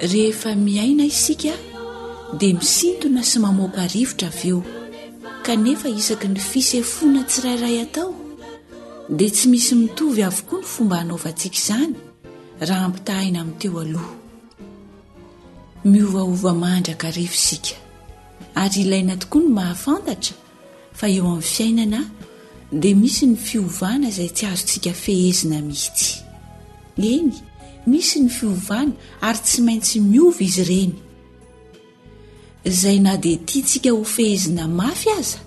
rehefa miaina isika dia misintona sy mamoaka rivotra avy eo kanefa isaky ny fisefoana tsirairay atao dia tsy misy mitovy avokoa ny fomba hanaovantsika izany raha ampitahina amin'ny teo aloha miovaova mandraka revy isika ary ilaina tokoa ny mahafantatra fa eo amin'ny fiainana dia misy ny fiovana izay tsy azontsika fehezina mihitsy. Eny, misy ny fiovana ary tsy maintsy miova izy ireny. Izay na dia tiantsika ho fehezina mafy aza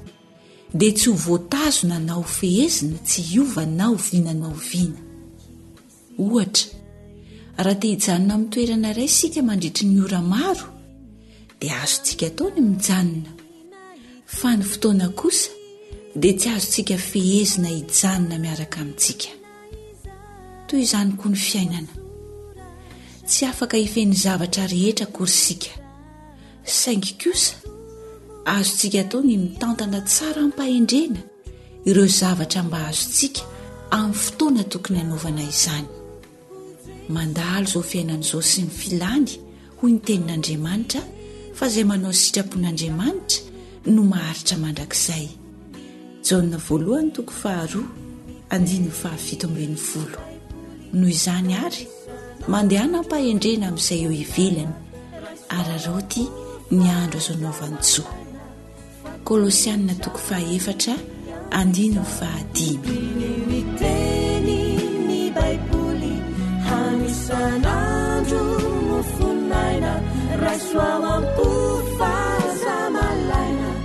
dia tsy ho voatazona na ho fehezina tsy hiova na oviana na oviana. Ohatra, raha te hijanona amin'ny toerana iray isika mandritry ny ora maro, dia azontsika atao ny mijanona. Fa ny fotoana kosa dia tsy azontsika fehezina hijanona miaraka amintsika. Toy izany koa ny fiainana. Tsy afaka hifehy ny zavatra rehetra akory isika. Saingy kosa, azontsika atao ny mitantana tsara am-pahendrena ireo zavatra mba azontsika amin'ny fotoana tokony hanaovana izany. Mandalo izao fiainana izao sy ny filany, hoy ny tenin'Andriamanitra, fa izay manao sitrapon'Andriamanitra no maharitra mandrakizay. Jaona voalohany toko faharoa andininy fahafito ambin'ny folo. Noho izany ary, mandehana am-pahendrena amin'izay eo ivelany, araraoty ny andro azo anaovan-tsoa. Kolosianina toko fahaefatra andininy fahadimy.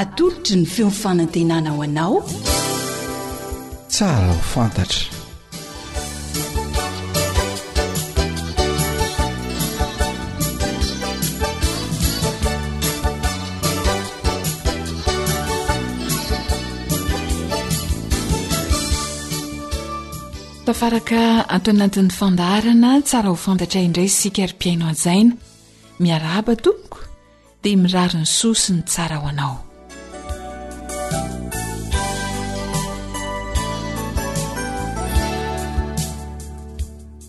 Atolotry ny feon'ny fanantenana ho anao. Tsara ho fantatra. Tafaraka ato anatin'ny fandaharana tsara ho fantatra indray sika ry mpiaino hajaina. Miarahaba tompoko. dia mirary ny soa sy ny tsara ho anao.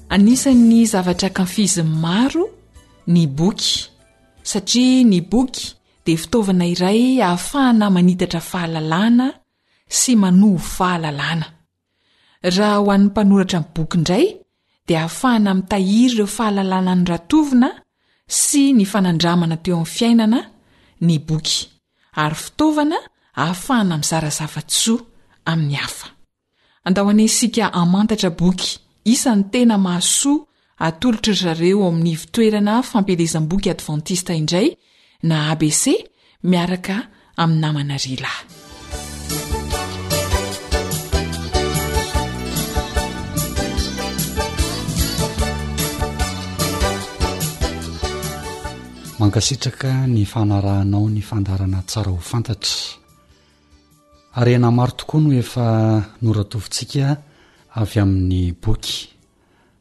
Anisan'ny zavatra ankafizin'ny maro ny boky, satria ny boky dia fitaovana iray ahafahana manitatra fahalalana sy manovo fahalalana. Raha ho an'ny mpanoratra ny boky indray dia ahafahana mitahiry ireo fahalalana noratovina sy ny fanandramana teo amin'ny fiainana ny boky ary fitaovana ahafahana mizara zava-tsoa amin'ny hafa. Andao anie isika hamantatra boky isan'ny tena mahasoa Atolotra ry zareo ao amin'ny Ivotoerana Fampielezam-boky Advantista indray na ABC miaraka amin'ny namana Rila. Mankasitraka ny fanarahanao ny fandarana tsara ho fantatra. Harena maro tokoa no efa noratovontsika avy amin'ny boky.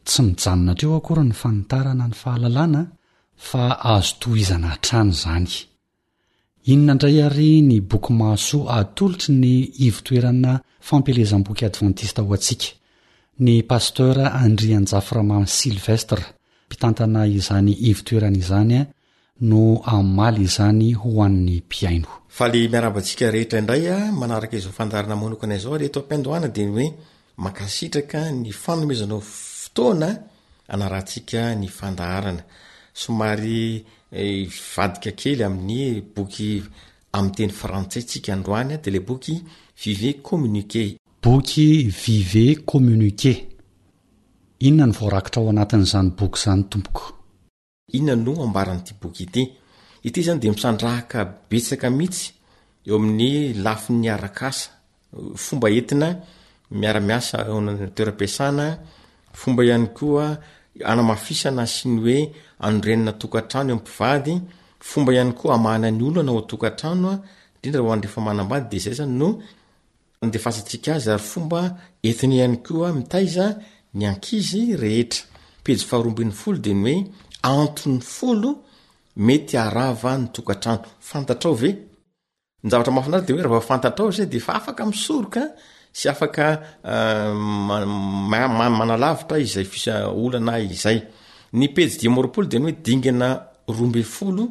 Tsy mijanona hatreo akory ny fanitarana ny fahalalana fa azo tohizana hatrany izany. Inona indray àry ny boky mahasoa atolotry ny Ivotoerana Fampielezam-boky Advantista ho antsika? Ny Pasteur Andrianjafy Ramansylvestre, mpitantana izany ivotoerana izany, no hamaly izany ho an'ny mpihaino. Faly miarahaba antsika rehetra indray a, manaraka izao fandaharana manokana izao ary eto Appendo Ana dia ny hoe mankasitraka ny fanomezanao fotoana hanarahantsika ny fandaharana. Somary hivadika kely amin'ny boky amin'ny teny frantsay tsika androany dia ilay boky Vivez communiquer. Boky Vivez communiquer. Inona no voarakitra ao anatin'izany boky izany tompoko? Inona no ambaran'ity boky ity? Ity izany dia misandrahaka betsaka mihitsy eo amin'ny lafin'ny arak'asa, fomba entina miara-miasa eo amin'ny toeram-piasana, fomba ihany koa anamafisana sy ny hoe anorenana tokantrano eo mpivady, fomba ihany koa amahana ny olana ao tokantrano, indrindra ho an'ireo efa manambady dia izay izany no andefasantsika azy ary fomba entiny ihany koa mitaiza ny ankizy rehetra. Pejy faharoa ambin'ny folo dia ny hoe antony folo mety harava ny tokantrano. Fantatrao ve? Ny zavatra mahafinaritra dia hoe raha fantatrao izay dia efa afaka misoroka sy afaka uh, manalavitra izay fisa olana izay. Ny pejy dimy roapolo dia ny hoe dingana roa ambin'ny folo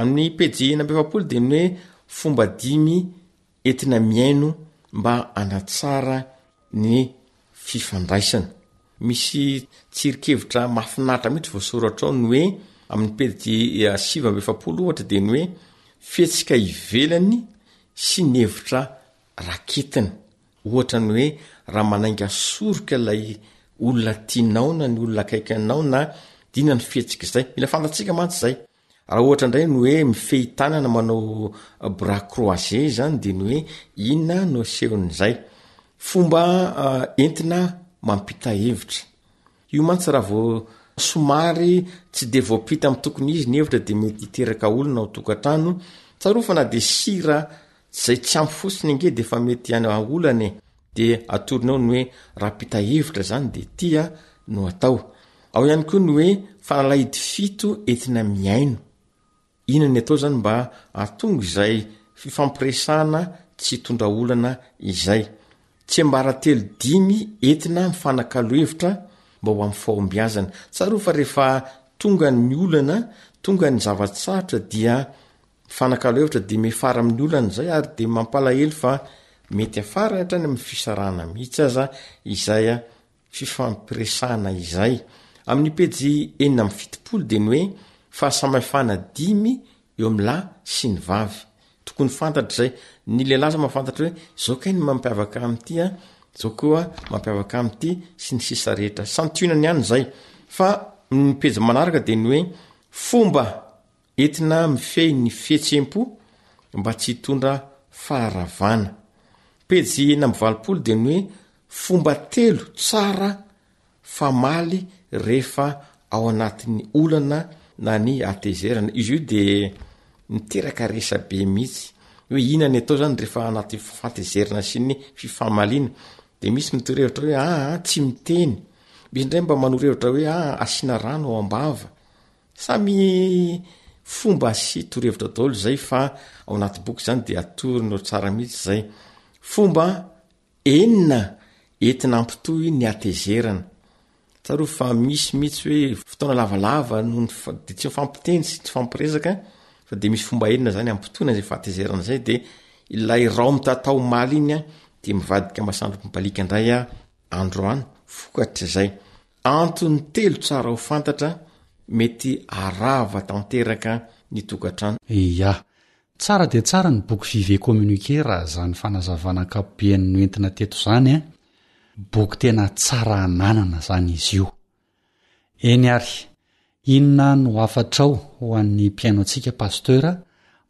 Amin'ny pejy enina amby efapolo dia ny hoe fomba dimy entina mihaino mba hanatsara ny fifandraisana. Misy tsirikevitra mahafinaritra mihitsy voasoratra ao ny hoe amin'ny pejy eh, sivy amby efapolo ohatra dia ny hoe fihetsika ivelany sy ny hevitra raketina. Ohatra ny hoe raha manainga soroka ilay olona tianao na ny olona akaiky anao na dina ny fihetsika izay. Mila fantatsika mantsy izay. Raha ohatra indray ny hoe mifehy tanana manao bras croisé izany dia ny hoe inona no asehon'izay. Fomba entina mampita hevitra. Io mantsy raha vao somary tsy dia voampita amin'ny tokony izy ny hevitra dia mety hiteraka olona ao tokantrano, tsarovy fa na dia sira izay tsy ampy fotsiny ange dia efa mety hanao olana e! dia atorony ao ny hoe raha ampita hevitra izany dia tia no atao. Ao ihany koa ny hoe fanalahidy fito entina mihaino. Inona ny atao izany mba hahatonga izay fifampiresahana tsy hitondra olana izay? Tsiambaratelo dimy entina mifanakalo hevitra mba ho amin'ny fahombiazana. Tsarovy fa rehefa tonga ny olana, tonga ny zava-tsarotra dia mifanakalo hevitra dia miafara amin'ny olana izay ary dia mampalahelo fa mety hiafara hatrany amin'ny fisarahana mihitsy aza izay fifampiresahana izay. Amin'ny pejy enina amby fitopolo dia ny hoe fahasamihafana dimy eo amin'ny lahy sy ny vavy. Tokony fantatra izay. Ny lehilahy izao mahafantatra hoe izao kay ny mampiavaka amin'ity an, izao koa mampiavaka amin'ity sy ny sisa rehetra. Santionany ihany izay. Fa ny pejy manaraka dia ny hoe fomba Entina mifehy ny fihetsem-po mba tsy hitondra faharavana. Pejy enina amby valopolo dia ny hoe fomba telo tsara famaly rehefa ao anatin'ny olana na ny hatezerana. Izy io dia miteraka resabe mihitsy hoe inona ny atao izany rehefa anaty fahatezerana sy ny fifamaliana. Dia misy ny torohevitra hoe aa tsy miteny. Misy indray mba manoro hevitra hoe aa asiana rano ao am-bava. Samy fomba sy torohevitra daholo izay fa ao anaty boky izany dia atorony tsara mihitsy izay fomba enina entina ampitohy ny hatezerana. Tsarovy fa misy mihitsy hoe fotoana lavalava noho ny fa- dia tsy mifampiteny sy tsy fampiresaka fa dia misy fomba enina izany ampitohina izay fahatezerana izay dia ilay rao mitatao omaly iny dia mivadika masoandro mibaliaka indray andro any vokatr' izay. Antony telo tsara ho fantatra mety haharava tanteraka ny tokantrano. Ia. Tsara dia tsara ny boky Vivez Communiquer raha izany fanazavana ankapobeny noentina teto izany an! Boky tena tsara ananana izany izy io. Eny ary, inona no hafatrao ho an'ny mpihaino antsika Pasteur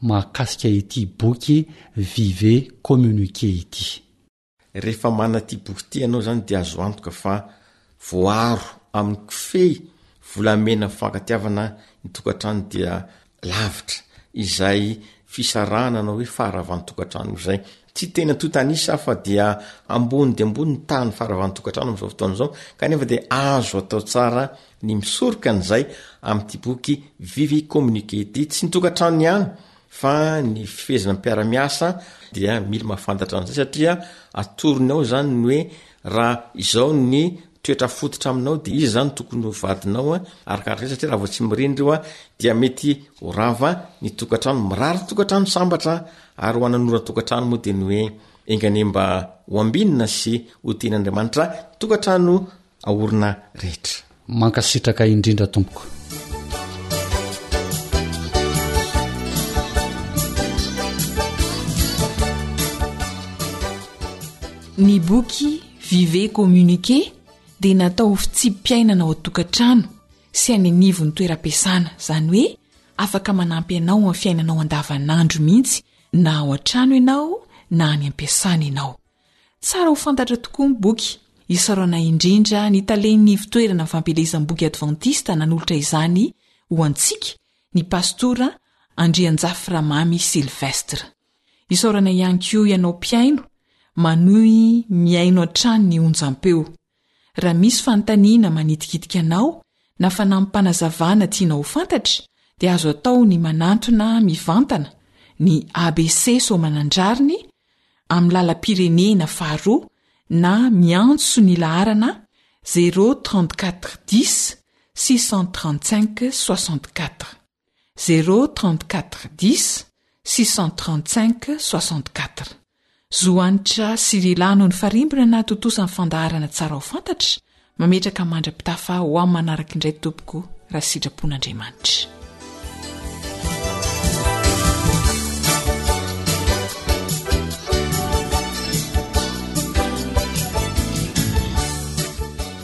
mahakasika ity boky Vivez Communiquer ity? Rehefa manatia boky tia anao izany dia azo antoka fa voaaro amin'ny kofehy volamena ny fankatiavana ny tokantrano dia lavitra izay fisarahana na hoe faharavan'ny tokantrano izay. Tsy tena totan'isa aho fa dia ambony dia ambony ny tahan'ny faharavan'ny tokantrano amin'izao fotoana izao kanefa dia azo atao tsara ny misoroka an'izay amin'ity boky Vivi Communique ity. Tsy ny tokantrano ihany fa ny fifehezana mpiara-miasa dia mily mafantatra an'izay satria atorony ao zany ny hoe raha izao ny toetra fototra aminao de izy zany tokony ho vadinao a arakarakzay satria raha vao tsy mirindry io a dia mety ho rava ny tokantrano mirary tokantrano sambatra ary ho ananora tokantrano moa de ny hoe enganie mba ho ambinina sy ho tian'andriamanitra tokantrano aorina rehetra. Mankasitraka indrindra tompoko. Ny boky Vivez communiquer dia natao ho fitsipi-piainana ao an-tokantrano sy any anivon'ny toeram-piasana, izany hoe afaka manampy anao amin'ny fiainanao andavanandro mihitsy na ao an-trano ianao na any am-piasana ianao. Tsara ho fantatra tokoa ny boky. Isaorana indrindra ny talen'ny Ivotoerana Fampielezam-boky Advantista nanolotra izany ho antsika, ny Pastora Andrianjafy Ramamy Sylvestre. Isaorana ihany koa ianao mpihaino, manohy mihaino hatrany ny onjampeo. Raha misy fanontaniana manitikitika anao na fanampi-panazavana tianao ho fantatra dia azo atao ny manantona mivantana ny ABC Soamanandrariny amin'ny lalam-pirenena faharoa na miantso ny laharana zéro trente-quatre dix six cent trente-cinq soixante-quatre. zéro trente quatre dix six cent trente cinq soixante quatre Zo Hanitra sy Lila no nifarimbona nahatontosa ny fandaharana Tsara ho fantatra, mametraka mandra-pitafa ho amin'ny manaraka indray tompoko raha sitrapon'Andriamanitra.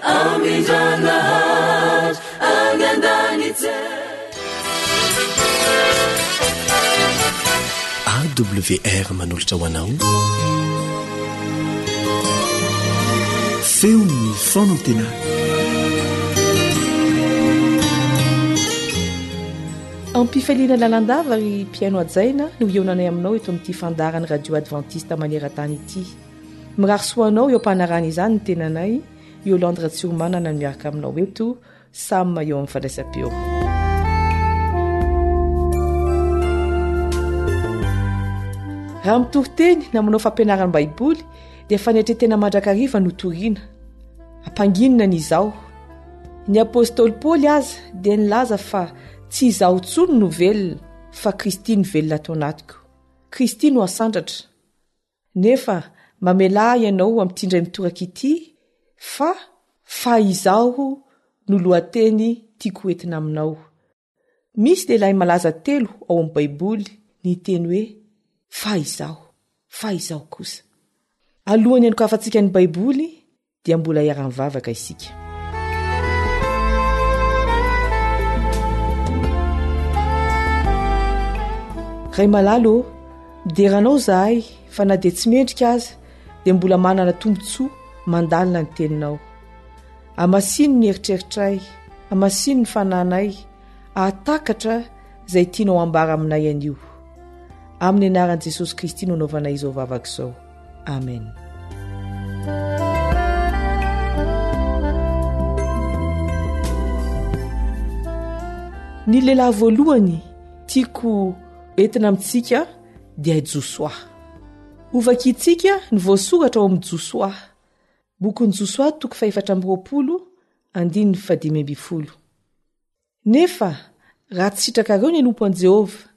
Amin-janahary any an-danitse. AWR manolotra ho anao feon'ny fanantenana. Ampifaliana lalandava ry mpihaino hajaina no hihaonanay aminao eto amin'ity fandaharan'ny radio advantista maneran-tany ity. Mirary soa anao eo am-panarahana izany ny tenanay, Yolande Ratsiromanana no miaraka aminao eto, Sam eo amin'ny fandraisam-peo. Raha mitory teny na manao fampianaran'ny Baiboly dia fanetretena mandrakariva no toriana. Ampanginina ny izaho. Ny apostoly Paoly aza dia nilaza fa tsy izaho intsony no velona fa Kristy no velona ato anatiko. Kristy no asandratra. Nefa mamelà ahy ianao amin'ity indray mitoraka ity fa fa izaho no lohateny tiako hoentina aminao. Misy lehilahy malaza telo ao amin'ny Baiboly niteny hoe fa izaho, fa izaho kosa. Alohan'ny hanokafantsika ny Baiboly dia mbola hiara-mivavaka isika. Ray malala ô, midera anao izahay fa na dia tsy mendrika aza dia mbola manana tombontsoa mandalina ny teninao. Amasino ny eritreritray, amasino ny fananay, ahatakatra izay tianao ambara aminay anio. Amin'ny anaran'i Jesosy Kristy no anaovanay izao vavaka izao. amena ny lehilahy voalohany tiako entina amintsika dia josoa hovakintsika ny voasoratra ao amin'ny josoa bokin'ny josoa toko fahefatra amroapolo andininy fadimybifolo Nefa raha tsy sitrakareo ny hanompo an'i Jehovah,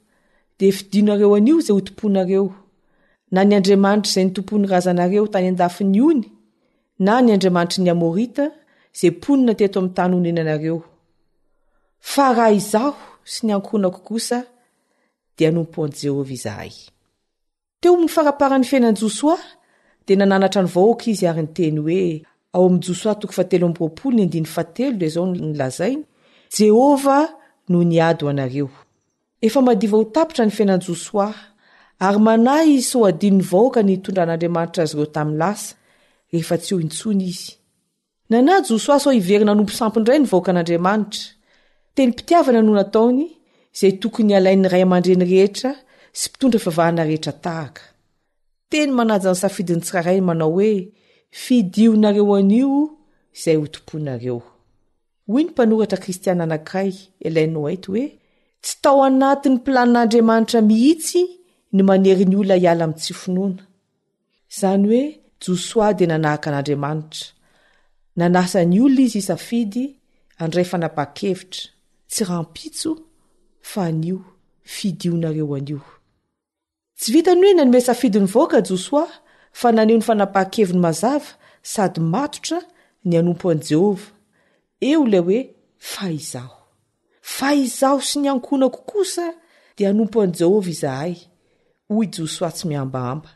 dia fidinareo anio izay hotompoinareo, na ny andriamanitra izay nitompoin'ny razanareo tany an-dafin'ny ony, na ny andriamanitry ny Amorita izay mponina teto amin'ny tany onenanareo. Fa raha izaho sy ny ankohonako kosa, dia hanompo an'i Jehovah izahay. Teo amin'ny faraparan'ny fiainan'i Josoa, dia nananatra ny vahoaka izy ary niteny hoe, ao amin'ny Josoa toko fahatelo amby roapolo ny andininy fahatelo dia izao no lazainy, Jehovah no niady ho anareo. Efa madiva ho tapitra ny fiainan'i Josoa, ary manahy izy sy hohadin'ny vahoaka ny hitondran'Andriamanitra azy ireo tamin'ny lasa, rehefa tsy eo intsony izy. Nanaja Josoa sao hiverina hanompo sampy indray ny vahoakan'Andriamanitra. Tenim-pitiavana no nataony, izay tokony halain'ny ray aman-dreny rehetra sy mpitondra fivavahana rehetra tahaka. Teny manaja ny safidin'ny tsirairay ny manao hoe, Fidio nareo anio izay hotompoinareo. Hoy ny mpanoratra kristiana anankiray, Ellen White, hoe, Tsy tao anatin'ny planin'Andriamanitra mihitsy ny manery ny olona hiala amin'ny tsy finoana. Izany hoe Josoa dia nanahaka an'Andriamanitra. Nanasa ny olona izy hisafidy, handray fanapahan-kevitra. Tsy rahampitso, fa anio. Fidio nareo anio. Tsy vitan'ny hoe nanome safidy nivoaka Josoa, fa naneho ny fanapahan-keviny mazava sady matotra ny hanompo an'i Jehovah. Eo ilay hoe fa izaho. Fa izaho sy ny ankohonako kosa dia hanompo an'i Jehovah izahay, hoy Josoa tsy mihambahamba.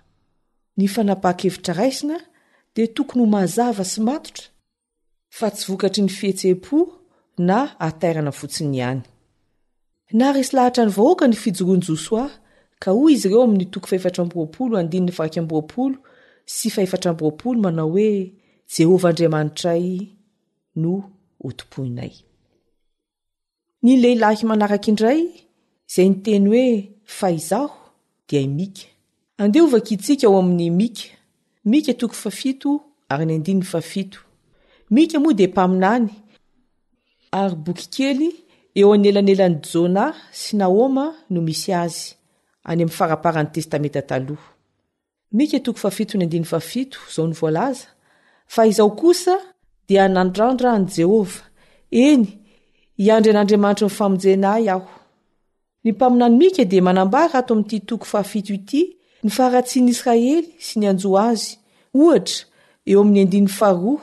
Ny fanapahan-kevitra raisina dia tokony ho mazava sy matotra, fa tsy vokatry ny fihetseham-po na hatairana fotsiny ihany. Naharesy lahatra ny vahoaka ny fijoroan'i Josoa, ka hoy izy ireo amin'ny toko fahefatra amby roapolo, andininy faha-iraika amby roapolo sy faha-efatra amby roapolo manao hoe, Jehovah Andriamanitray, no hotompoinay. Ny lehilahy manaraka indray izay niteny hoe fa izaho dia i Mika. Andeha hovakintsika ao amin'ny Mika. Mika toko fahafito ary ny andininy fahafito. Mika moa dia mpaminany ary boky kely eo anelanelan'i Jona sy Nahoma no misy azy, any amin'ny faraparan'ny Testamenta Taloha. Mika toko fahafito ny andininy fahafito izao no voalaza, Fa izao kosa dia nandrandra an'i Jehovah, eny, hiandry an'Andriamanitry ny famonjena ahy aho. Ny mpaminany Mika dia manambara ato amin'ity toko fahafito ity ny faharatsian'ny Israely sy ny hanjo azy, ohatra, eo amin'ny andininy faharoa,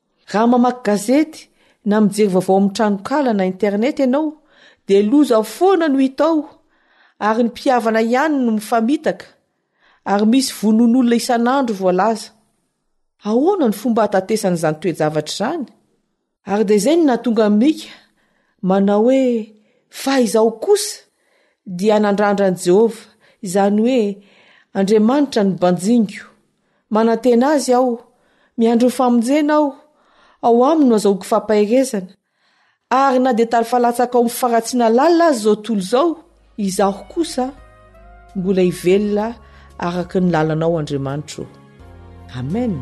Raha mamaky gazety na mijery vaovao amin'ny tranonkala na internet ianao dia loza foana no hita ao ary ny mpihavana ihany no mifamitaka ary misy vonoan'olona isan'andro voalaza. Ahoana no fomba hahatatesana izany toe-javatra izany? Ary dia izay no nahatonga an'i Mika manao hoe, Fa izaho kosa dia hanandrandra an'i Jehovah, izany hoe Andriamanitra no banjiniko, Manantena Azy aho, miandry Ny famonjena aho, ao Aminy no azahoako fampaherezana. Ary na dia tarifa latsaka ao amin'ny faharatsiana lalina aza izao tontolo izao, izaho kosa mbola hivelona araka ny lalanao Andriamanitro. Amen.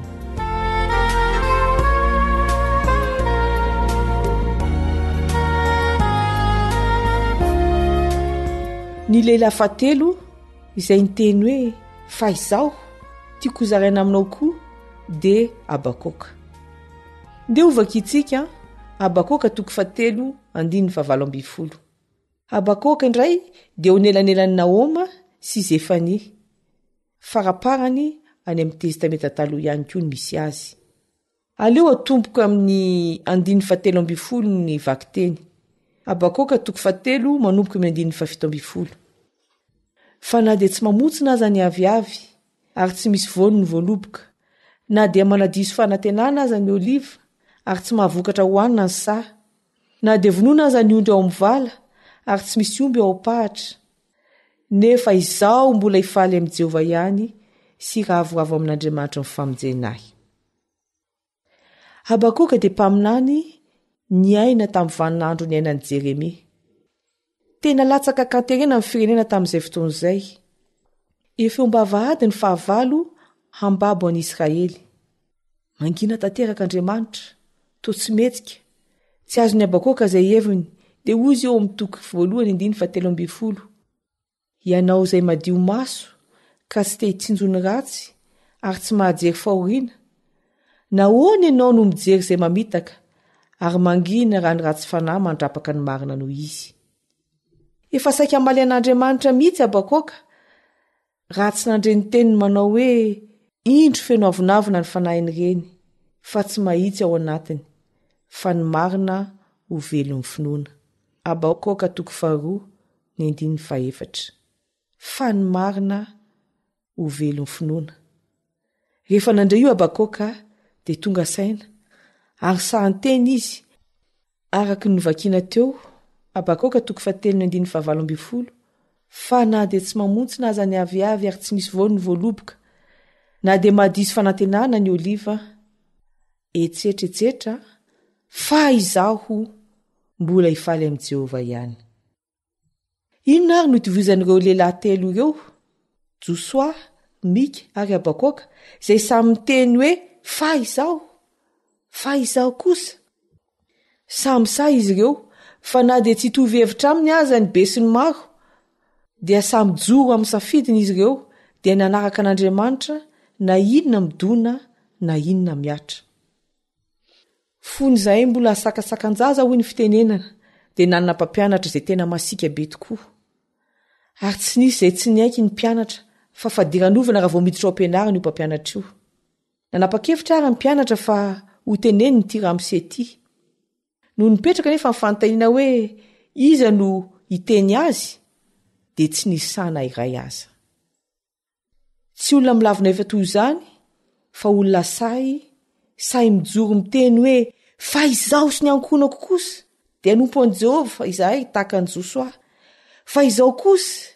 Ny lehilahy fahatelo. Izay niteny hoe, Fa izao, tiako hozaraina aminao koa, dia Habakoaka. Ndeha hovakintsika Habakoaka toko fahatelo andininy fahavalo ambin'ny folo. Habakoaka indray dia eo anelanelan'i Nahoma sy Zefania. Faraparany any amin'ny Testamenta Taloha ihany koa no misy azy. Aleo atomboka amin'ny andininy fahatelo ambin'ny folo ny vakiteny. Habakoaka toko fahatelo manomboka amin'ny andininy fahafito ambin'ny folo. Fa na dia tsy mamontsina aza ny aviavy, ary tsy misy voany ny voaloboka, na dia manadiso fanantenana aza ny oliva, ary tsy mahavokatra hohanina ny saha, na dia vonoina aza ny ondry ao amin'ny vala, ary tsy misy omby ao am-pahatra, nefa izaho mbola hifaly amin'i Jehovah ihany sy hiravoravo amin'Andriamanitry ny famonjena ahy. Habakoka dia mpaminany niaina tamin'ny vaninandro niainan'i Jeremia. Tena latsaka kanterena ny firenena tamin'izay fotoana izay. Efa eo am-bavahady ny fahavalo hambabo an'i Israely. Mangina tanteraka Andriamanitra, toa tsy metsika. Tsy azon'i Habakoka izay heviny, dia hoy izy eo amin'ny toko voalohany andininy fahatelo ambin'ny folo. Ianao izay madio maso ka tsy te hitsinjo ny ratsy ary tsy mahajery fahoriana, nahoana ianao no mijery izay mamitaka ary mangina raha ny ratsy fanahy mandrapaka ny marina noho izy? Efa saika hamaly an'Andriamanitra mihitsy Habakoaka raha tsy nandre ny teniny manao hoe indro feno avonavona ny fanahin'ireny fa tsy mahitsy ao anatiny fa ny marina ho velon'ny finoana. Habakoaka toko faharoa Ny andininy fahefatra. Fa ny marina ho velon'ny finoana. Rehefa nandre io Habakoka dia tonga saina ary sahan-teny izy araka ny novakina teo, Habakoka toko fahatelo ny andininy fahavalo ambin'ny folo, fa na dia tsy mamontsina aza ny aviavy ary tsy misy voany ny voaloboka, na dia mahadiso fanantenana ny oliva, Etsetretsetra, fa izaho mbola hifaly amin'i Jehovah ihany. Inona àry no itovizan'ireo lehilahy telo ireo, Josoa, Mika ary Habakoaka, izay samy miteny hoe fa izaho? Fa izaho kosa? Samy sahy izy ireo, fa na dia tsy hitovy hevitra aminy aza ny besinimaro, dia samy joro amin'ny safidiny izy ireo dia ny hanaraka an'Andriamanitra na inona midona na inona miatra. Fony izahay mbola sakasakan-jaza hoy ny fitenenana dia nanana mpampianatra izay tena masika be tokoa. Ary tsy nisy izay tsy niaiky ny mpianatra fa fadiranovana raha vao miditra ao am-pianarana io mpampianatra io. Nanapa-kevitra ary ny mpianatra fa hoteneniny ity ramose ity. Noho nipetraka anefa ny fanontaniana hoe iza no hiteny azy dia tsy nisy sahy na iray aza. Tsy olona milavina efa toy izany fa olona sahy sahy mijoro miteny hoe fa izaho sy ny ankohonako kosa dia hanompo an'i Jehovah fa izahay tahaka an'i Josoa. Fa izao kosa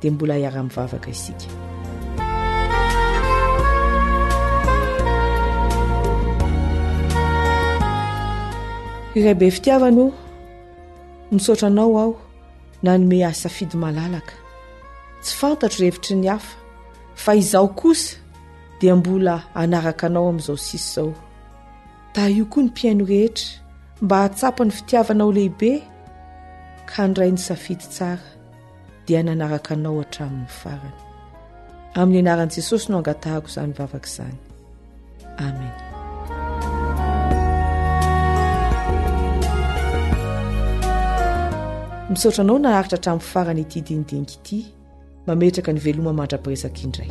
dia mbola hiara-mivavaka isika. Iray be fitiavana o, misaotra anao aho nanome ahy safidy malalaka. Tsy fantatro revitry ny hafa, fa izaho kosa dia mbola anaraka anao amin'izao sisa izao. Tahio koa ny mpihaino rehetra mba hahatsapa ny fitiavanao lehibe ka handray ny safidy tsara. dia nanaraka anao hatramin'ny farany. Amin'ny anaran'i Jesosy no angatahako izany vavaka izany. Amen. Misaotra anao naharitra hatramin'ny farany ity dinidinika ity. Mametraka ny veloma mandra-piresaka indray.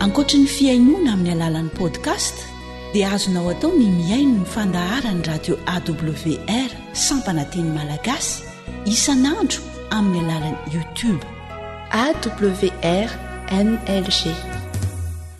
Ankoatry ny fihainoana amin'ny alalan'ny podcast dia azonao atao ny mihaino ny fandaharan'ny radio awr sampana teny malagasy isan'andro amin'ny alalan'ny youtube awr nlg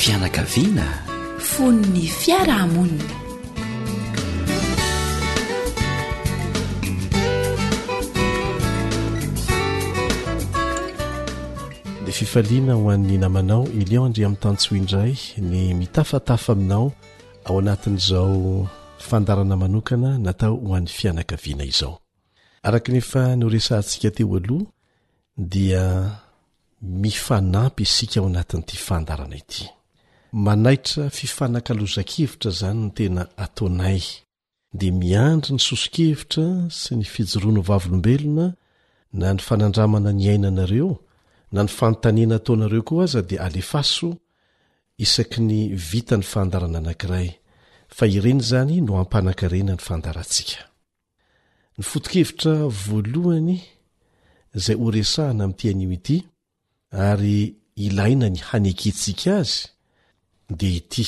fianakaviana fon'ny fiarahamonina dia fifaliana ho an'ny namanao elion andri amin'ny tantso indray ny mitafatafa aminao ao anatin'izao fandarana manokana natao ho an'ny fianakaviana izao Araka ny efa noresahantsika teo aloha dia mifanampy isika ao anatin'ity fandarana ity. Manaitra fifanakalozan-kevitra izany ny tena ataonay dia miandry ny soso-kevitra sy ny fijoroan'ny vavolombelona na ny fanandramana ny ainanareo na ny fanontaniana ataonareo koa aza dia alefaso isaky ny vita ny fandarana anankiray fa ireny izany no hampanakarena ny fandarantsika. Ny foto-kevitra voalohany izay horesahana amin'ity anio ity, ary ilaina ny hanekentsika azy, dia ity,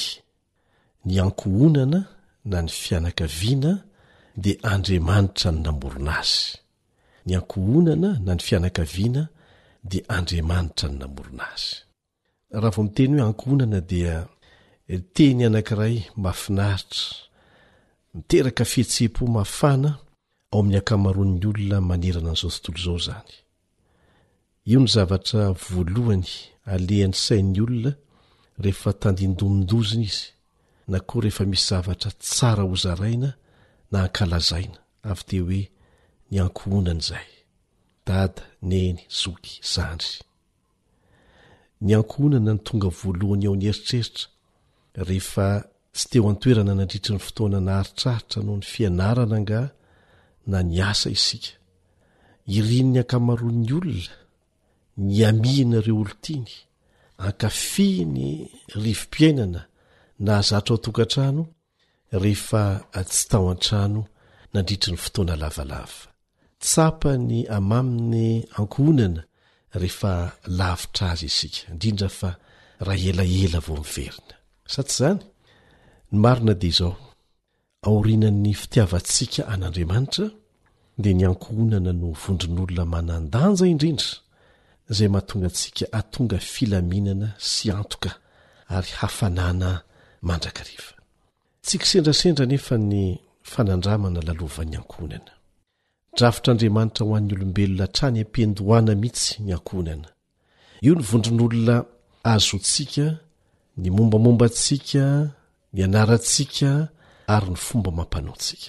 Ny ankohonana na ny fianakaviana dia Andriamanitra no namorona azy. Ny ankohonana na ny fianakaviana dia Andriamanitra no namorona azy. Raha vao miteny hoe ankohonana dia teny anankiray mahafinaritra, miteraka fihetseham-po mafana ao amin'ny ankamaroan'ny olona manerana an'izao tontolo izao izany. Io no zavatra voalohany alehan'ny sain'ny olona rehefa tandindomin-dozona izy na koa rehefa misy zavatra tsara hozaraina na hankalazaina avy dia hoe ny ankohonana izay, dada, neny, zoky, zandry. Ny ankohonana no tonga voalohany ao ny eritreritra rehefa tsy teo an-toerana nandritry ny fotoana naharitraritra noho ny fianarana angaha na niasa isika. Irin'ny ankamaroan'ny olona ny hiamihina ireo olon-tiany, ankafihiny rivo-piainana nahazatra ao an-tokantrano rehefa tsy tao an-trano nandritry ny fotoana lavalava. Tsapa ny hamamin'ny ankohonana rehefa lavitra azy isika, indrindra fa raha elaela vao miverina. Sa tsy izany? Ny marina dia izao, aorianan'ny fitiavantsika an'Andriamanitra, dia ny ankohonana no vondron'olona manan-danja indrindra izay mahatonga antsika hatonga filaminana sy antoka ary hafanana mandrakariva. Tsy kisendrasendra anefa ny fanandramana lalovan'ny ankohonana. Drafitr'Andriamanitra ho an'ny olombelona hatrany am-piandohana mihitsy ny ankohonana. Io ny vondron'olona azontsika, ny mombamomba antsika, ny anarantsika ary ny fomba amam-panaontsika.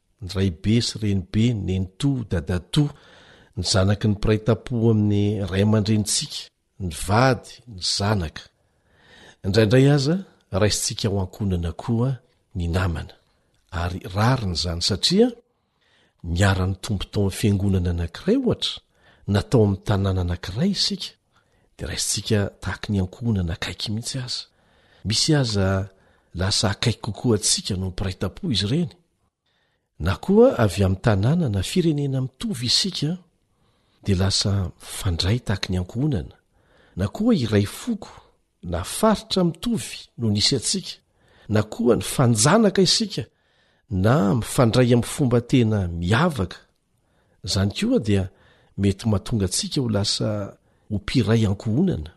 ny raibe sy renibe, ny nenitoa, dadatoa, ny zanaky ny mpiray tampo amin'ny ray aman-drenintsika, ny vady, ny zanaka. Indraindray aza, raisintsika ho ankohonana koa ny namana. Ary rariny izany satria niara-nitombo tao amin'ny fiangonana anankiray, ohatra, na tao amin'ny tanàna anankiray isika. dia raisintsika tahaky ny ankohonana akaiky mihitsy aza. Misy aza lasa akaiky kokoa antsika noho ny mpiray tampo izy ireny. Na koa avy amin'ny tanàna na firenena mitovy isika, dia lasa mifandray tahaky ny ankohonana, na koa iray foko na faritra mitovy no nisy antsika, na koa nifanjanaka isika na mifandray amin'ny fomba tena miavaka Izany koa dia mety mahatonga antsika ho lasa ho mpiray ankohonana,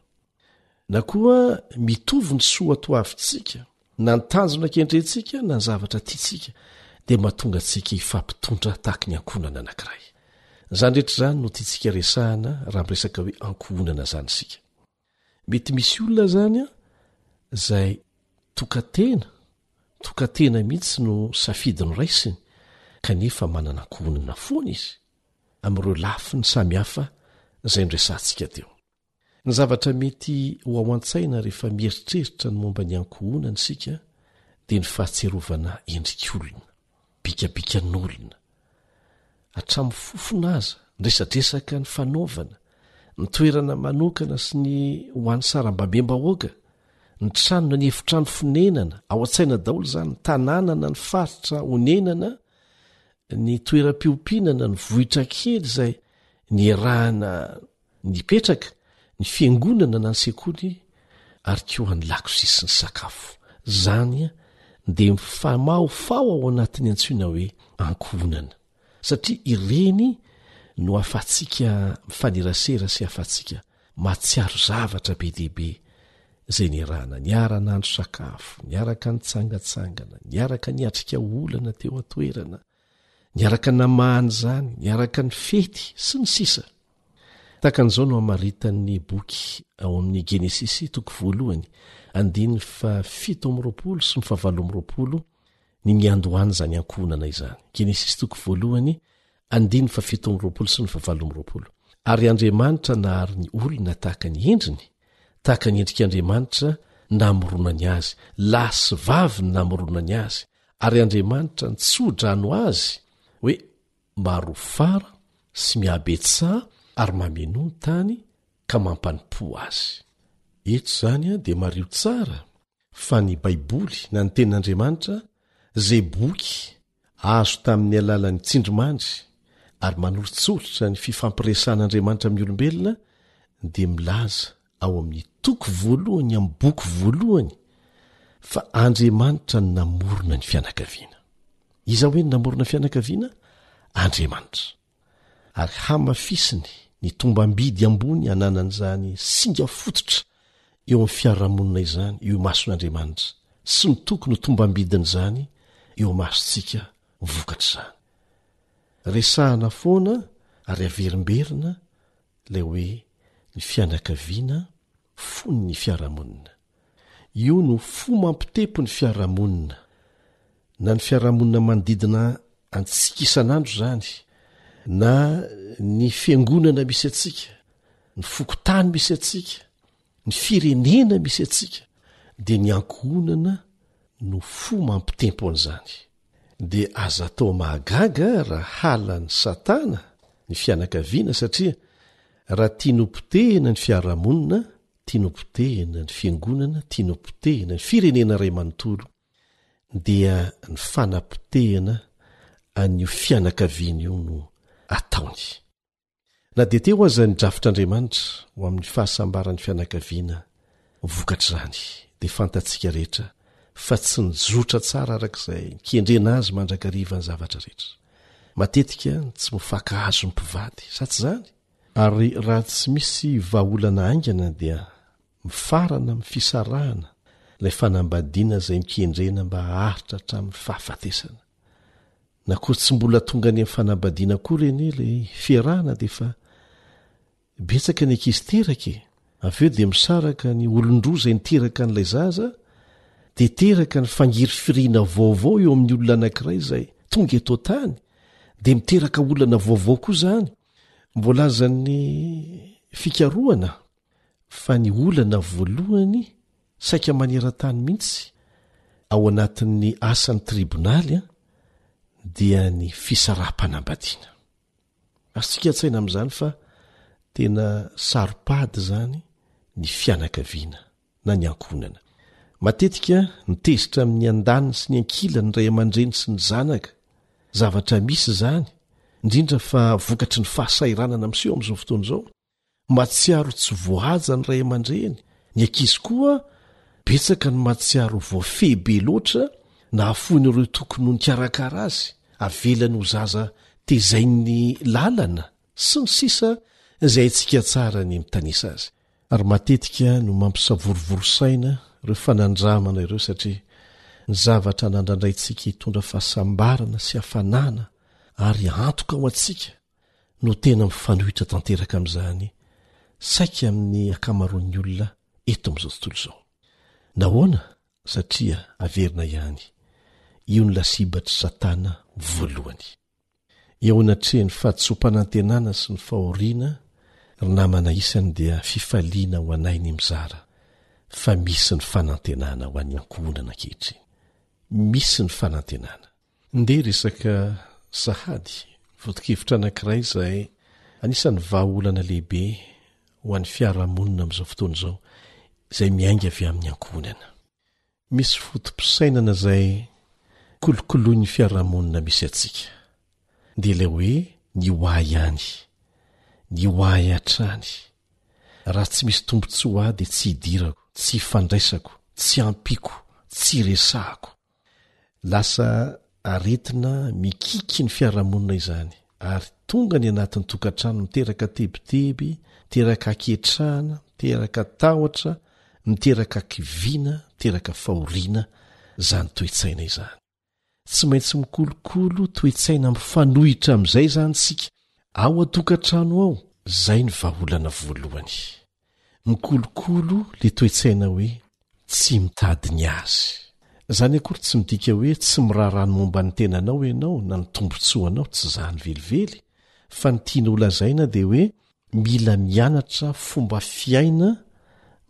na koa mitovy ny soa toavintsika, na ny tanjona kendrentsika na ny zavatra tiantsika, dia mahatonga antsika hifampitondra tahaka ny ankohonana anankiray. Izany rehetra izany no tiantsika resahana raha miresaka hoe ankohonana izany isika. Mety misy olona zany an zay tokatena tokatena mihitsy no safidy no raisiny kanefa manana ankohonina foana izy amin'ireo lafiny samy hafa zay noresahantsika teo. Ny zavatra mety ho ao an-tsaina rehefa mieritreritra ny momba ny ankohonana isika dia ny fahatsiarovana endrik'olona. bikabikan'olona, hatramin'ny fofona aza, ny resadresaka nifanaovana, ny toerana manokana sy ny ho an'ny sarambabem-bahoaka, ny trano na ny efitrano fonenana, ao an-tsaina daholo izany, ny tanàna na ny faritra honenana, ny toeram-piompiana na ny vohitra kely izay niarahana Nipetraka ny fiangonana na ny sekoly ary koa any lakozia sy ny sakafo. Izany dia mifamahofaho ao anatin'ny antsoina hoe ankohonana satria ireny no ahafahantsika mifanerasera sy ahafahantsika mahatsiaro zavatra be dia be izay niarahana niarana andro sakafo, niaraka nitsangatsangana, niaraka niatrika olana teo an-toerana, niaraka namahana izany niaraka ny fety sy ny sisa tahaka an'izao no hamaritan'ny boky ao amin'ny genesisy toko voalohany andiny fa fito amroapolo sy ny fahavalo amroapolo ny miandohany izany ankohonana izany genesisy toko voalohany andiny fa fito amroapolo sy ny fahavalo amroapolo ary andriamanitra nahary ny olona tahaka ny endriny tahaka ny endrik'andriamanitra namoronany azy lasy vavy ny namoronany azy Ary Andriamanitra nitsodrano azy hoe marofara sy mihabetsaha ary mamenoa ny tany ka mampanompoa azy. Eto izany dia mariho tsara fa ny Baiboly na ny Tenin'Andriamanitra izay boky azo tamin'ny alalan'ny tsindrimandry ary manoritsoritra ny fifampiresahan'Andriamanitra amin'ny olombelona dia milaza ao amin'ny toko voalohany amin'ny boky voalohany fa Andriamanitra no namorona ny fianakaviana. Iza hoe ny namorona fianakaviana? Andriamanitra. Ary hamafisiny ny tombam-bidy ambony ananan'izany singa fototra eo amin'ny fiarahamonina izany eo imason'Andriamanitra sy ny tokony ho tombam-bidin'izany eo imasontsika vokatr'izany. Resahana foana ary averimberina ilay hoe ny fianakaviana fony ny fiarahamonina. Io no fo mampitempo ny fiarahamonina. Na ny fiarahamonina manodidina antsika isan'andro izany, na ny fiangonana misy antsika, ny fokontany misy antsika, Ny firenena misy antsika dia ny ankohonana no fo mampitempo an'izany. Dia aza atao mahagaga raha halan'i Satana ny fianakaviana satria raha tiany hopotehina ny fiarahamonina, tiany hopotehina ny fiangonana, tiany hopotehina ny firenena iray manontolo dia ny fanapotehana an'io fianakaviana io no ataony. Na dia teo aza ny drafitr'Andriamanitra ho amin'ny fahasambaran'ny fianakaviana vokatr'izany, dia fantatsika rehetra fa tsy nizotra tsara araka izay nikendrena azy mandrakariva ny zavatra rehetra. Matetika tsy mifankahazo ny mpivady, sa tsy izany? Ary raha tsy misy vahaolana haingana dia mifarana amin'ny fisarahana ilay fanambadiana izay nikendrena mba haharitra hatramin'ny fahafatesana. na koa tsy mbola tonga any amin'ny fanambadiana koa re anie ilay fiarahana dia efa betsaka ny ankizy teraka e avy eo dia misaraka ny olon-droa izay niteraka an'ilay zaza dia teraka ny fangirifiriana vaovao eo amin'ny olona anankiray izay tonga eto tany dia miteraka olana vaovao koa izany mbola azan'ny fikarohana fa ny olana voalohany saika maneran-tany mihitsy ao anatin'ny asan'ny tribonaly dia ny fisaraham-panambadiana. Azontsika an-tsaina amin'izany fa tena saro-pady izany ny fianakaviana na ny ankohonana. Matetika ny tezitra amin'ny andaniny sy ny ankilany ny ray aman-dreny sy ny zanaka, zavatra misy izany, indrindra fa vokatry ny fahasahiranana miseho amin'izao fotoana izao. Mahatsiaro tsy voahaja ny ray aman-dreny, ny ankizy koa betsaka no mahatsiaro voafehy be loatra nahafoin'ireo tokony ho nikarakara azy, avelany ho zaza tezain'ny lalana, sy ny sisa izay haintsika tsara ny mitanisa azy. Ary matetika no mampisavorovoro saina ireo fanandramana ireo satria ny zavatra nandrandraintsika hitondra fahasambarana sy hafanana ary antoka ho antsika no tena mifanohitra tanteraka amin'izany saika amin'ny ankamaroan'ny olona eto amin'izao tontolo izao. Nahoana? Satria averina ihany, io no lasibatr'i Satana voalohany. Eo anatrehan'ny fahadisoam-panantenana sy ny fahoriana, ry namana isany, dia fifaliana ho anay ny mizara fa misy ny fanantenana ho an'ny ankohonana ankehitriny. Misy ny fanantenana. Ndeha resaka sahady foto-kevitra anankiray izay anisan'ny vahaolana lehibe ho an'ny fiarahamonina amin'izao fotoana izao, izay miainga avy amin'ny ankohonana. Misy foto-pisainana izay kolokoloin'ny fiarahamonina misy antsika, dia ilay hoe ny ho ahy ihany, ny ho ahy hatrany. Raha tsy misy tombontsoa ho ahy dia tsy idirako, tsy ifandraisako, tsy ampiako, tsy iresahako. Lasa aretina mikiky ny fiarahamonina izany ary tonga ny anatin'ny tokantrano miteraka tebiteby, miteraka haketrahana, miteraka tahotra, miteraka kiviana, miteraka fahoriana izany toe-tsaina izany. Tsy maintsy mikolokolo toe-tsaina mifanohitra amin'izay izany isika ao an-tokantrano ao, izay ny vahaolana voalohany. Mikolokolo le toe-tsaina hoe tsy mitady ny azy. Zany akory tsy midika hoe tsy miraharaha ny momba ny tenanao enao na ny tombotsoanao tsy zany velively fa ny tiana ho lazaina de hoe mila mianatra fomba fiaina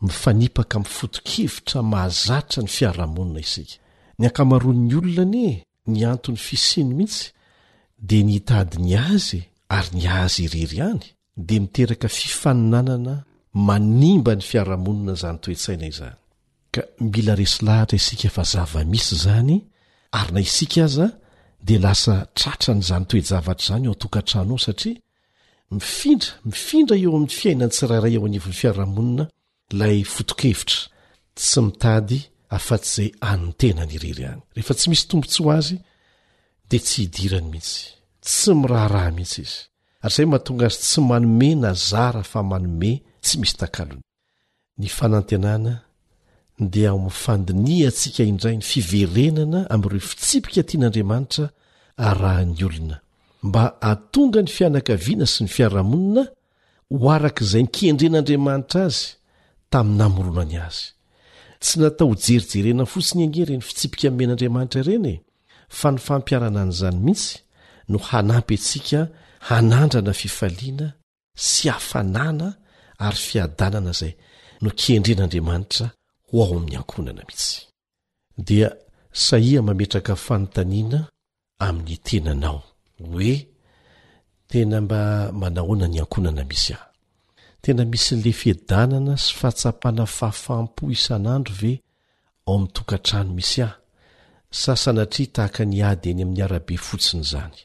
mifanipaka am foto-kevitra mahazatra ny fiarahamonina isika. Ny ankamaroan'ny olona anie ny antony fisiany mihitsy dia ny hitady ny azy ary ny azy irery ihany dia miteraka fifaninanana manimba ny fiarahamonina izany toe-tsaina izany ka mila resy lahatra isika fa zava-misy izany ary na isika aza dia lasa tratra ny izany toe-javatra izany eo an-tokantrano ao satria mifindra mifindra eo amin'ny fiainan-tsirairay eo anivon'ny fiarahamonina Ilay foto-kevitra tsy mitady afa-tsy izay an'ny tenany irery ihany. Rehefa tsy misy tombontsoa ho azy, dia tsy idirany mihitsy. Tsy miraharaha mihitsy izy. Ary izay mahatonga azy tsy manome na zara fa manome tsy misy takalony. Ny fanantenana dia ao amin'ny fandinihantsika indray ny fiverenana amin'ireo fitsipika tian'Andriamanitra arahan'ny olona, mba hahatonga ny fianakaviana sy ny fiarahamonina ho araka izay nikendren'Andriamanitra azy tamin'ny namoronany azy. Tsy natao hojerijerena fotsiny ange ireny fitsipika nomen'Andriamanitra ireny e, fa ny fampiharana an'izany mihitsy no hanampy antsika hanandrana fifaliana sy hafanana ary fiadanana izay nokendren'Andriamanitra ho ao amin'ny ankohonana mihitsy. dia sahia mametraka fanontaniana amin'ny tenanao hoe tena mba manahoana ny ankohonana misy ahy? Tena misy le fiadanana sy fahatsapana fahafaham-po isan'andro ve ao amin'ny tokantrano misy ahy sa sanatria tahaka ny ady eny amin'ny arabe fotsiny izany?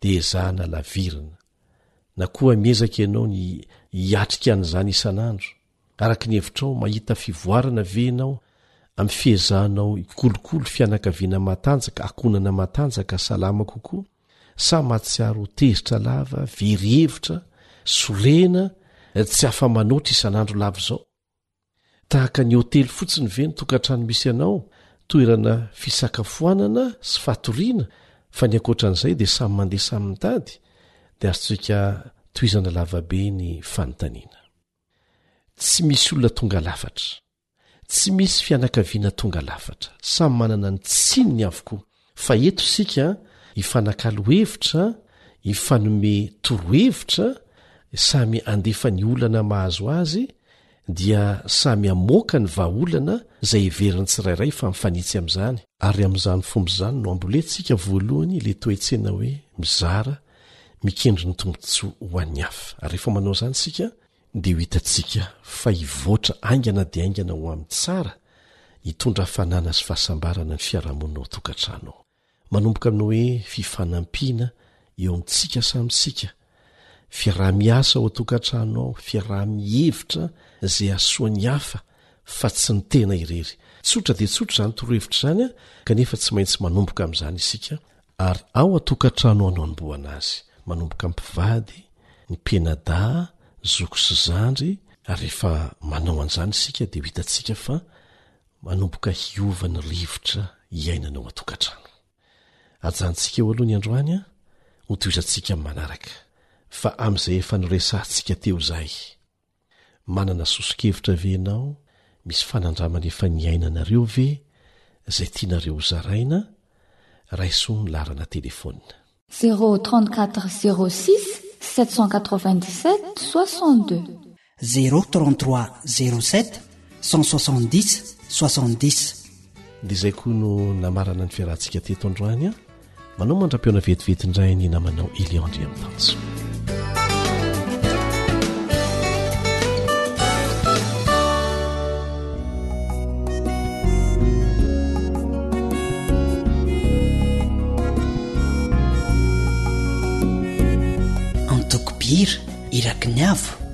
Dia ezahana lavirina. Na koa miezaka ianao ny hiatrika an'izany isan'andro Araka ny hevitrao, mahita fivoarana ve ianao amin'ny fiezahanao hikolokolo fianakaviana matanjaka, ankohonana matanjaka, salama kokoa, sa mahatsiaro ho tezitra lava, very hevitra, sorena, tsy afa-manoatra isan'andro lava izao? Tahaka ny hotely fotsiny ve ny tokantrano misy anao, toerana fisakafoanana sy fatoriana, fa ny ankoatra an'izay dia samy mandeha samy mitady? Dia azontsika tohizana lavabe ny fanontaniana. Tsy misy olona tonga lafatra. Tsy misy fianakaviana tonga lafatra. Samy manana ny tsininy avokoa. Fa eto isika hifanakalo hevitra, hifanome torohevitra, samy handefa ny olana mahazo azy, dia samy hamoaka ny vahaolana izay heverin'ny tsirairay fa mifanitsy amin'izany, ary amin'izany fomba izany no hambolentsika voalohany ilay toe-tsaina hoe mizara mikendry ny tombontsoa ho an'ny hafa. Ary rehefa manao izany isika, dia ho hitantsika fa hivoatra haingana dia haingana ho amin'ny tsara, hitondra hafanana sy fahasambarana ny fiarahamonina ao an-tokantrano ao. Manomboka amin'ny hoe fifanampiana eo amintsika samy isika, fiaraha-miasa ao an-tokantrano ao, fiaraha-mihevitra izay hahasoa ny hafa fa tsy ny tena irery. Tsotra dia tsotra izany torohevitra izany, kanefa tsy maintsy manomboka amin'izany isika ary ao an-tokantrano ao no anombohana azy, manomboka amin'ny mpivady, ny mpianadahy, zoky sy zandry, ary rehefa manao an'izany isika dia ho hitantsika fa manomboka hiova ny rivotra iainana ao an-tokantrano. Ajanontsika eo aloha ny androany an, ho tohizantsika amin'ny manaraka, fa amin'izay efa noresahantsika teo izay. Manana soso-kevitra ve ianao misy fanandramana efa niainanareo ve izay tianareo ho zaraina? Raiso ny laharana telefaonina. Zéro trente quatre zéro six sept cent quatre vingt dix sept soixante deux. Zéro trente trois zéro sept cent soixante dix soixante dix. Dia izay koa no namarana ny fiarahantsika teto androany an! Manao mandra-pihaona vetivety indray ny namanao Elian Andriamitanjo. Antoko Bira, iraky ny avo.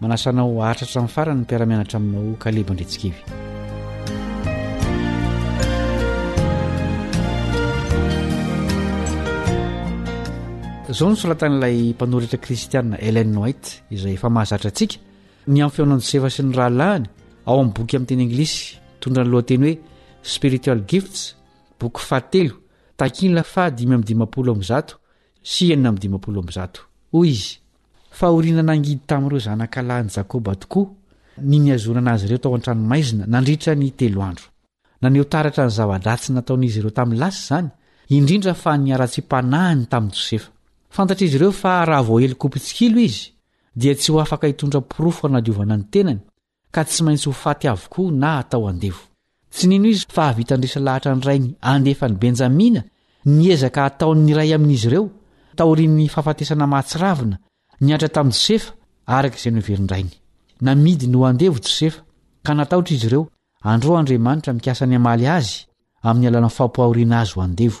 Manasa anao haharitra hatramin'ny farany ny mpiara-mianatra aminao Kaleb Andretsikevy. Izao no solatan'ilay mpanoratra kristianina Ellen White izay efa mahazatra antsika ny amin'ny fihaonan'i Josefa sy ny rahalahiny ao amin'ny boky amin'ny teny anglisy tondra ny lohateny hoe Spiritual Gifts, boky fahatelo, takila faha dimy amin'ny dimampolo amin'ny zato sy enina amin'ny dimampolo amin'ny zato. Hoy izy, Fahoriana nangidy tamin'ireo zanaka lahin'i Jakoba tokoa ny nihazonana azy ireo tao an-tranomaizina nandritra ny telo andro. Naneho taratra ny zava-dratsy nataon'izy ireo tamin'ny lasa izany, indrindra fa ny haratsiam-panahiny tamin'i Josefa. Fantatr'izy ireo fa raha voahelokom-pitsikilo izy, dia tsy ho afaka hitondra porofo hanadiovana ny tenany, ka tsy maintsy ho faty avokoa na atao andevo. Tsy nino izy fa hahavita handresy lahatra ny rainy andefan'i Benjamina ny ezaka ataon'ny iray amin'izy ireo, taorian'ny fahafatesana mahatsiravina niantra tamin'i Josefa, araka izay noheverin-drainy. Namidiny ho andevo Josefa, ka natahotra izy ireo, andro Andriamanitra mikasa ny hamaly azy amin'ny alalan'ny fampahaoriana azy ho andevo.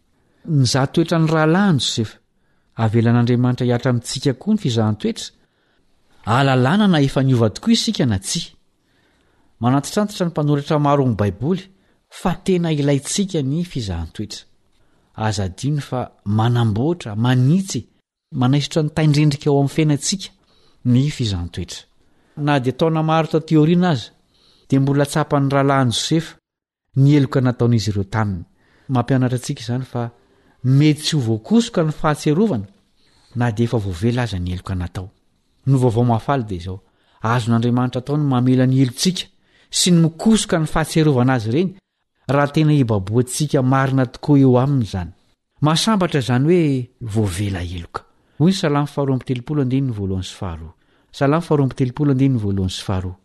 Nizaha toetra ny rahalahin'i Josefa. Avelan'Andriamanitra hihatra amintsika koa ny fizahan-toetra, ahalalana na efa niova tokoa isika na tsia. Manantitrantitra ny mpanoratra maro ny Baiboly fa tena ilaintsika ny fizahan-toetra. Aza adino fa manamboatra, manitsy, manaisotra ny tain-drendrika ao amin'ny fiainantsika ny fizahan-toetra. Na dia taona maro tatỳ aoriana aza, dia mbola tsapan'ny rahalahin'i Josefa ny heloka nataon'izy ireo taminy. Mampianatra antsika izany fa mety tsy ho voakosoka ny Fahatsiarovana na dia efa voavela aza ny heloka natao. Ny Vaovao Mahafaly dia izao, Azon'Andriamanitra atao ny mamela ny helontsika sy ny mikosoka ny Fahatsiarovana azy ireny, raha tena ibaboantsika marina tokoa eo Aminy izany. Mahasambatra izany hoe voavela heloka. Hoy ny Salamo faharoa amby telopolo andininy voalohany sy faharoa. Salamo faharoa amby telopolo andininy voalohany sy faharoa.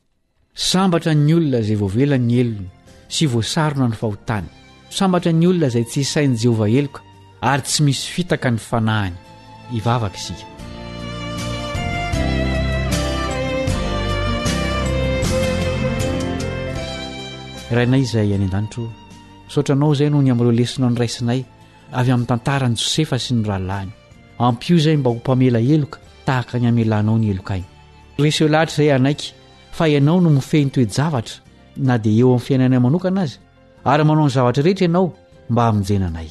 Sambatra ny olona izay voavela ny helony sy voasarona ny fahotany. Sambatra ny olona izay tsy isain'i Jehovah heloka ary tsy misy fitaka ny fanahiny. Hivavaka isika. Rainay izay any an-danitra ô, Misaotra anao izay noho ny amin'ireo lesona noraisinay avy amin'ny tantaran'i Josefa sy ny rahalahiny. Ampio izay mba ho mpamela heloka tahaka ny hamelanao ny helokay. Resy eo lahatra izay hanaiky fa ianao no mifehy ny toe-javatra na dia eo amin'ny fiainanay manokana aza, ary manao ny zavatra rehetra ianao mba hamonjena anay.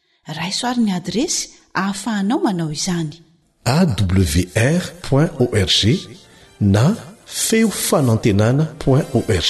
Raiso àry ny adiresy ahafahanao manao izany. awr point org na feo fanantenana point org.